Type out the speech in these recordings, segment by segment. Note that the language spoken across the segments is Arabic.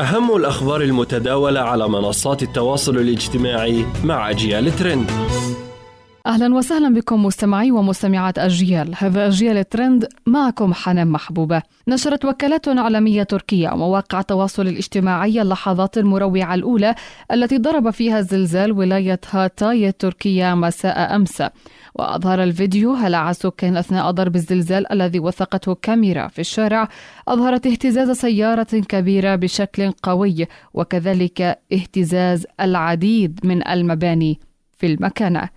أهم الأخبار المتداولة على منصات التواصل الاجتماعي مع أجيال ترند. أهلا وسهلا بكم مستمعي ومستمعات اجيال، هذا اجيال ترند معكم حنان محبوبة. نشرت وكالات عالمية تركية ومواقع التواصل الاجتماعي اللحظات المروعة الأولى التي ضرب فيها زلزال ولاية هاتاي التركية مساء أمس. وأظهر الفيديو هلع سكان أثناء ضرب الزلزال الذي وثقته كاميرا في الشارع أظهرت اهتزاز سيارة كبيرة بشكل قوي وكذلك اهتزاز العديد من المباني في المكانة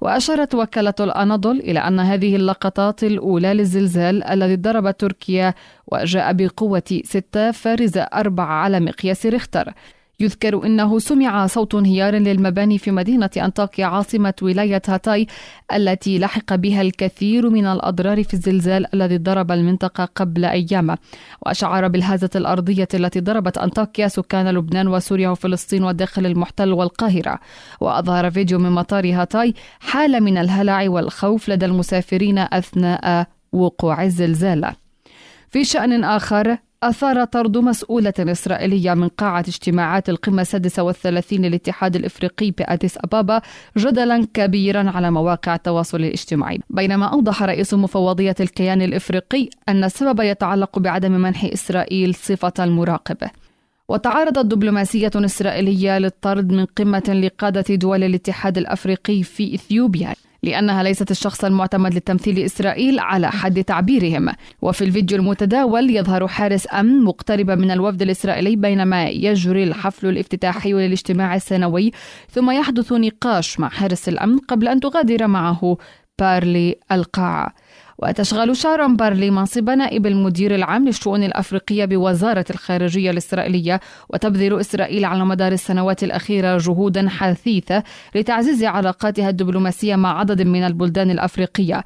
وأشارت وكالة الأناضول إلى أن هذه اللقطات الأولى للزلزال الذي ضرب تركيا وجاء بقوة ستة فارزة أربعة على مقياس ريختر. يذكر إنه سمع صوت انهيار للمباني في مدينة أنطاكيا عاصمة ولاية هاتاي التي لحق بها الكثير من الأضرار في الزلزال الذي ضرب المنطقة قبل أيام. وأشعر بالهزه الأرضية التي ضربت أنطاكيا سكان لبنان وسوريا وفلسطين والداخل المحتل والقاهرة. وأظهر فيديو من مطار هاتاي حالة من الهلع والخوف لدى المسافرين أثناء وقوع الزلزال. في شأن آخر أثار طرد مسؤولة إسرائيلية من قاعة اجتماعات القمة السادسة والثلاثين للاتحاد الإفريقي بأديس أبابا جدلا كبيرا على مواقع التواصل الاجتماعي. بينما أوضح رئيس مفوضية الكيان الإفريقي أن السبب يتعلق بعدم منح إسرائيل صفة المراقب. وتعارضت دبلوماسية إسرائيلية للطرد من قمة لقادة دول الاتحاد الأفريقي في إثيوبيا. لأنها ليست الشخص المعتمد لتمثيل إسرائيل على حد تعبيرهم. وفي الفيديو المتداول يظهر حارس أمن مقتربا من الوفد الإسرائيلي بينما يجري الحفل الافتتاحي للاجتماع السنوي ثم يحدث نقاش مع حارس الأمن قبل أن تغادر معه بارلي القاعة وتشغل شارون بارلي منصب نائب المدير العام للشؤون الأفريقية بوزارة الخارجية الإسرائيلية وتبذل إسرائيل على مدار السنوات الأخيرة جهودا حثيثة لتعزيز علاقاتها الدبلوماسية مع عدد من البلدان الأفريقية.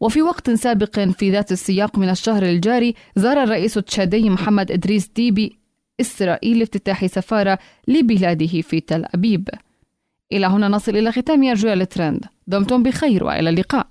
وفي وقت سابق في ذات السياق من الشهر الجاري زار الرئيس التشادي محمد إدريس ديبي إسرائيل لافتتاح سفارة لبلاده في تل أبيب. إلى هنا نصل إلى ختام أجواء الترند. دمتم بخير وإلى اللقاء.